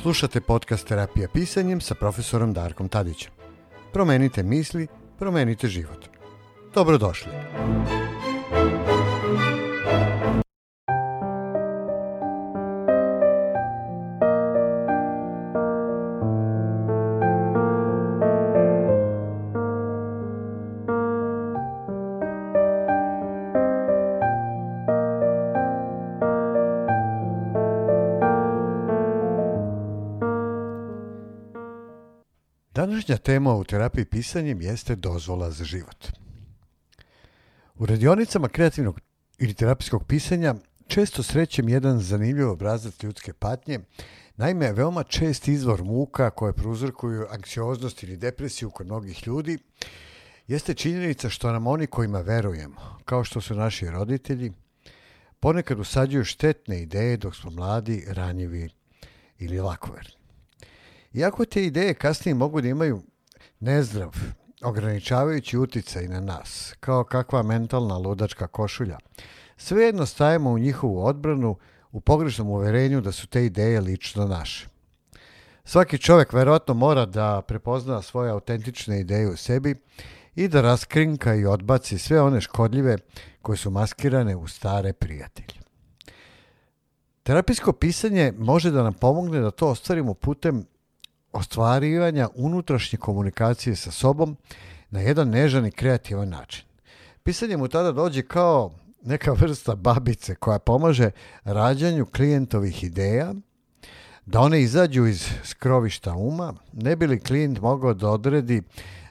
Slušate podcast Terapija pisanjem sa profesorom Darkom Tadićem. Promenite misli, promenite život. Dobrodošli. Dobrodošli. Današnja tema u terapiji pisanjem jeste dozvola za život. U radionicama kreativnog ili terapijskog pisanja često srećem jedan zanimljiv obrazac ljudske patnje, naime veoma čest izvor muka koje prouzrokuju anksioznost ili depresiju kod mnogih ljudi, jeste činjenica što nam oni kojima verujemo, kao što su naši roditelji, ponekad usađuju štetne ideje dok smo mladi, ranjivi ili lakoverni. Iako te ideje kasnije mogu da imaju nezdrav, ograničavajući uticaj na nas, kao kakva mentalna ludačka košulja, svejedno stajemo u njihovu odbranu u pogrešnom uverenju da su te ideje lično naše. Svaki čovek verovatno mora da prepozna svoje autentične ideje u sebi i da raskrinka i odbaci sve one škodljive koje su maskirane u stare prijatelje. Terapijsko pisanje može da nam pomogne da to ostvarimo putem ostvarivanja unutrašnje komunikacije sa sobom na jedan nežan i kreativan način. Pisanje mu tada dođe kao neka vrsta babice koja pomaže rađanju klijentovih ideja, da one izađu iz skrovišta uma, ne bi li klijent mogao da odredi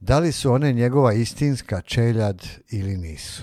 da li su one njegova istinska čeljad ili nisu.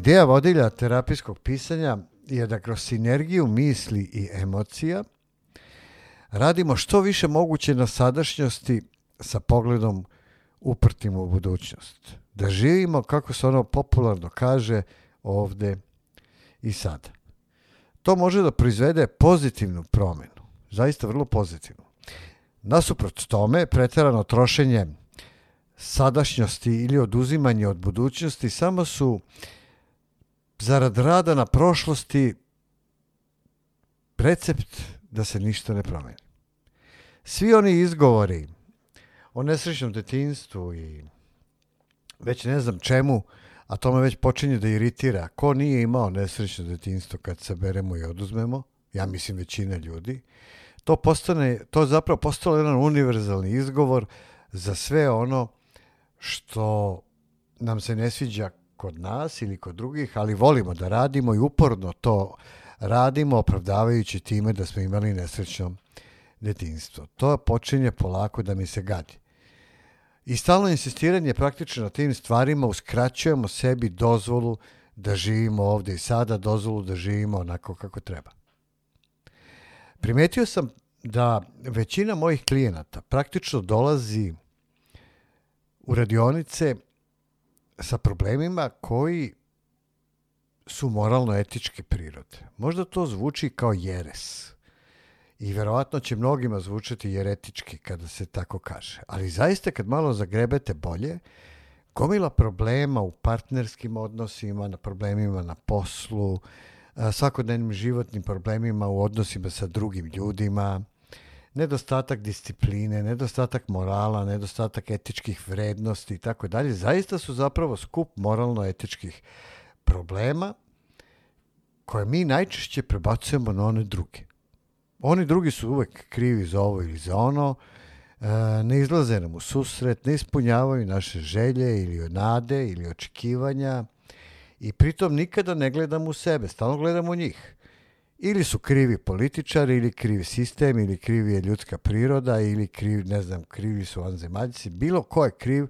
Ideja vodilja terapijskog pisanja je da kroz sinergiju misli i emocija radimo što više moguće na sadašnjosti sa pogledom uprtim u budućnost. Da živimo, kako se ono popularno kaže, ovde i sada. To može da proizvede pozitivnu promenu, zaista vrlo pozitivnu. Nasuprot tome, preterano trošenje sadašnjosti ili oduzimanje od budućnosti samo su zarad rada na prošlosti precept da se ništa ne promeni. Svi oni izgovori o nesrećnom detinstvu i već ne znam čemu, a to me već počinje da iritira. Ko nije imao nesrećno detinstvo kad saberemo i oduzmemo, ja mislim većina ljudi, to, postane, to je zapravo postalo jedan univerzalni izgovor za sve ono što nam se ne sviđa kod nas ili kod drugih, ali volimo da radimo i uporno to radimo opravdavajući time da smo imali nesrećno detinstvo. To počinje polako da mi se gadi. I stalno insistiranje praktično na tim stvarima uskraćujemo sebi dozvolu da živimo ovde i sada, dozvolu da živimo onako kako treba. Primetio sam da većina mojih klijenata praktično dolazi u radionice sa problemima koji su moralno-etičke prirode. Možda to zvuči kao jeres. I verovatno će mnogima zvučati jeretički kada se tako kaže. Ali zaista kad malo zagrebete bolje, gomila problema u partnerskim odnosima, na problemima na poslu, svakodnevnim životnim problemima u odnosima sa drugim ljudima, nedostatak discipline, nedostatak morala, nedostatak etičkih vrednosti i tako dalje, zaista su zapravo skup moralno-etičkih problema koje mi najčešće prebacujemo na one druge. Oni drugi su uvek krivi za ovo ili za ono, e, ne izlaze nam u susret, ne ispunjavaju naše želje ili nade ili očekivanja i pritom nikada ne gledamo u sebe, stalno gledamo u njih ili su krivi političari, ili krivi sistem, ili krivi je ljudska priroda, ili kriv, ne znam, krivi su vanzemaljci, bilo ko je kriv,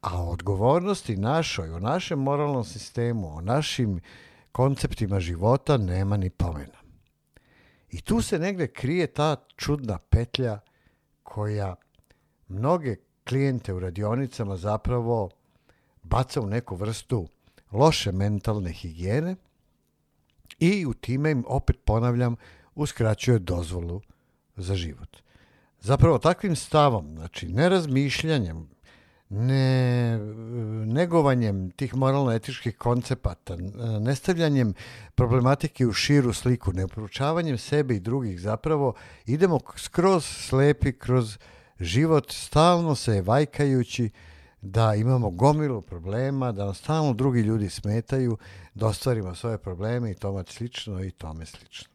a o odgovornosti našoj, o našem moralnom sistemu, o našim konceptima života nema ni pomena. I tu se negde krije ta čudna petlja koja mnoge klijente u radionicama zapravo baca u neku vrstu loše mentalne higijene – i u time im, opet ponavljam, uskraćuje dozvolu za život. Zapravo takvim stavom, znači nerazmišljanjem, ne, negovanjem tih moralno-etičkih koncepata, nestavljanjem problematike u širu sliku, neupročavanjem sebe i drugih zapravo, idemo skroz slepi kroz život, stalno se vajkajući, da imamo gomilu problema, da nam stalno drugi ljudi smetaju, da ostvarimo svoje probleme i tome slično i tome slično.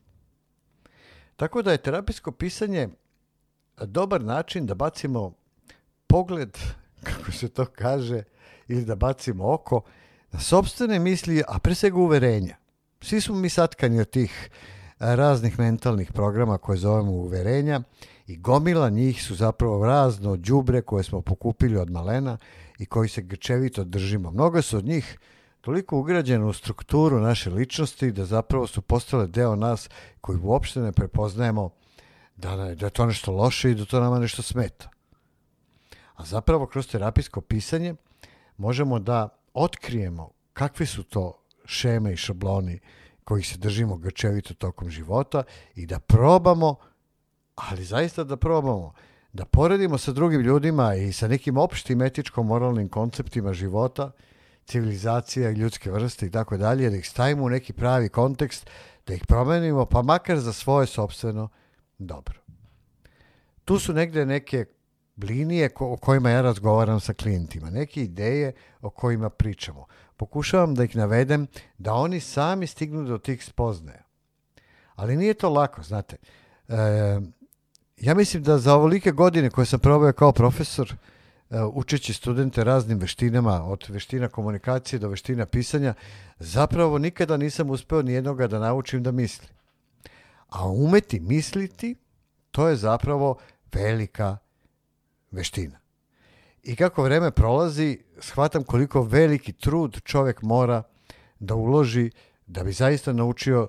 Tako da je terapijsko pisanje dobar način da bacimo pogled, kako se to kaže, ili da bacimo oko na sobstvene misli, a pre svega uverenja. Svi smo mi satkani od tih raznih mentalnih programa koje zovemo uverenja i gomila njih su zapravo razno đubre koje smo pokupili od malena i koji se grčevito držimo. Mnogo su od njih toliko ugrađene u strukturu naše ličnosti da zapravo su postale deo nas koji uopšte ne prepoznajemo da, da je to nešto loše i da to nama nešto smeta. A zapravo kroz terapijsko pisanje možemo da otkrijemo kakvi su to šeme i šabloni kojih se držimo grčevito tokom života i da probamo ali zaista da probamo da poredimo sa drugim ljudima i sa nekim opštim etičko-moralnim konceptima života, civilizacija, i ljudske vrste i tako dalje, da ih stavimo u neki pravi kontekst, da ih promenimo, pa makar za svoje sobstveno dobro. Tu su negde neke linije ko o kojima ja razgovaram sa klijentima, neke ideje o kojima pričamo. Pokušavam da ih navedem da oni sami stignu do tih spoznaja. Ali nije to lako, znate. E, ja mislim da za ovolike godine koje sam probao kao profesor, e, učeći studente raznim veštinama, od veština komunikacije do veština pisanja, zapravo nikada nisam uspeo nijednoga da naučim da misli. A umeti misliti, to je zapravo velika veština. I kako vreme prolazi, shvatam koliko veliki trud čovek mora da uloži da bi zaista naučio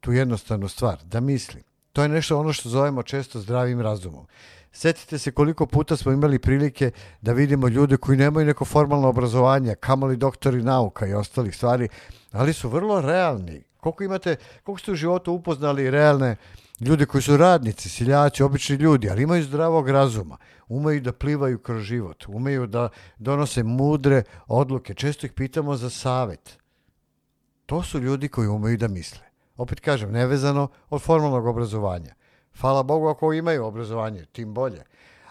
tu jednostavnu stvar, da misli. To je nešto ono što zovemo često zdravim razumom. Sjetite se koliko puta smo imali prilike da vidimo ljude koji nemaju neko formalno obrazovanje, kamoli doktori nauka i ostalih stvari, ali su vrlo realni. Koliko imate, koliko ste u životu upoznali realne ljude koji su radnici, siljači, obični ljudi, ali imaju zdravog razuma, umeju da plivaju kroz život, umeju da donose mudre odluke. Često ih pitamo za savet. To su ljudi koji umeju da misle opet kažem, nevezano od formalnog obrazovanja. Hvala Bogu ako imaju obrazovanje, tim bolje.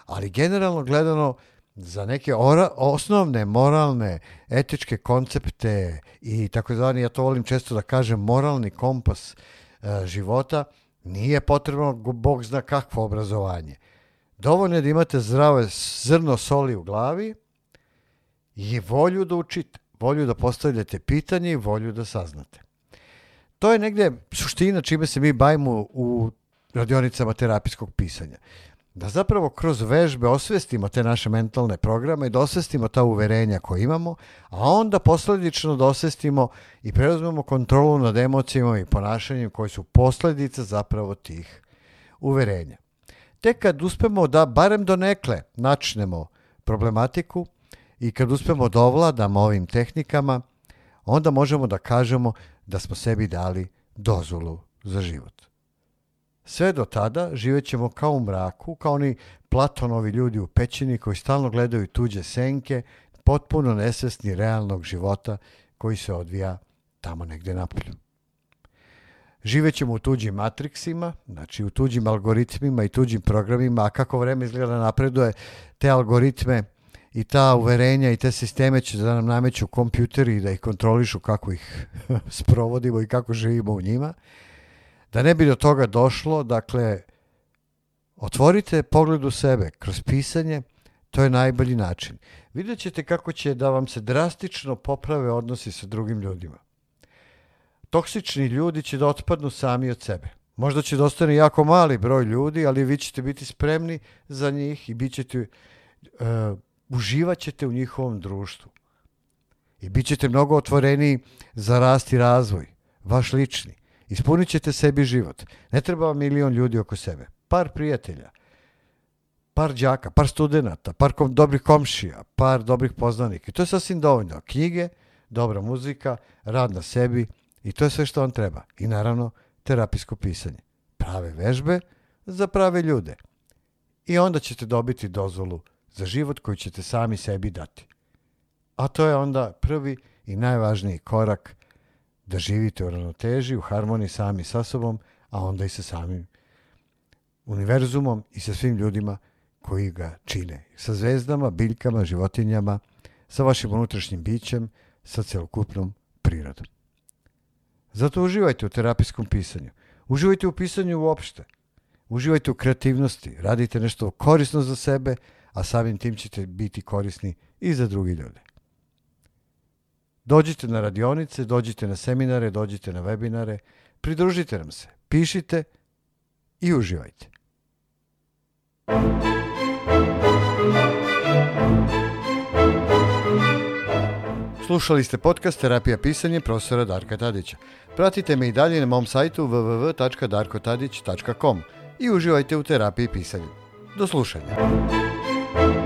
Ali generalno gledano, za neke ora, osnovne moralne, etičke koncepte i takozvani, ja to volim često da kažem, moralni kompas e, života, nije potrebno Bog zna kakvo obrazovanje. Dovoljno je da imate zdrave zrno soli u glavi i volju da učite, volju da postavljate pitanje i volju da saznate to je negde suština čime se mi bavimo u radionicama terapijskog pisanja. Da zapravo kroz vežbe osvestimo te naše mentalne programe i da osvestimo ta uverenja koje imamo, a onda posledično da osvestimo i preuzmemo kontrolu nad emocijama i ponašanjem koje su posledica zapravo tih uverenja. Tek kad uspemo da barem donekle načnemo problematiku i kad uspemo da ovladamo ovim tehnikama, onda možemo da kažemo – da smo sebi dali dozvolu za život. Sve do tada živet kao u mraku, kao oni Platonovi ljudi u pećini koji stalno gledaju tuđe senke, potpuno nesvesni realnog života koji se odvija tamo negde napolju. Živećemo u tuđim matriksima, znači u tuđim algoritmima i tuđim programima, a kako vreme izgleda napreduje, te algoritme i ta uverenja i te sisteme će da nam nameću kompjuteri da ih kontrolišu kako ih sprovodimo i kako živimo u njima. Da ne bi do toga došlo, dakle, otvorite pogled u sebe kroz pisanje, to je najbolji način. Vidjet ćete kako će da vam se drastično poprave odnosi sa drugim ljudima. Toksični ljudi će da otpadnu sami od sebe. Možda će da ostane jako mali broj ljudi, ali vi ćete biti spremni za njih i bit ćete uh, uživat ćete u njihovom društvu. I bit ćete mnogo otvoreniji za rast i razvoj, vaš lični. Ispunit ćete sebi život. Ne treba vam milion ljudi oko sebe. Par prijatelja, par đaka, par studenata, par kom, dobrih komšija, par dobrih poznanika. I to je sasvim dovoljno. Knjige, dobra muzika, rad na sebi i to je sve što vam treba. I naravno, terapijsko pisanje. Prave vežbe za prave ljude. I onda ćete dobiti dozvolu za život koji ćete sami sebi dati. A to je onda prvi i najvažniji korak da živite u ravnoteži, u harmoniji sami sa sobom, a onda i sa samim univerzumom i sa svim ljudima koji ga čine. Sa zvezdama, biljkama, životinjama, sa vašim unutrašnjim bićem, sa celokupnom prirodom. Zato uživajte u terapijskom pisanju. Uživajte u pisanju uopšte. Uživajte u kreativnosti. Radite nešto korisno za sebe, a samim tim ćete biti korisni i za drugi ljude. Dođite na radionice, dođite na seminare, dođite na webinare, pridružite nam se, pišite i uživajte. Slušali ste podcast Terapija pisanje profesora Darka Tadića. Pratite me i dalje na mom sajtu www.darkotadić.com i uživajte u terapiji pisanja. Do slušanja. you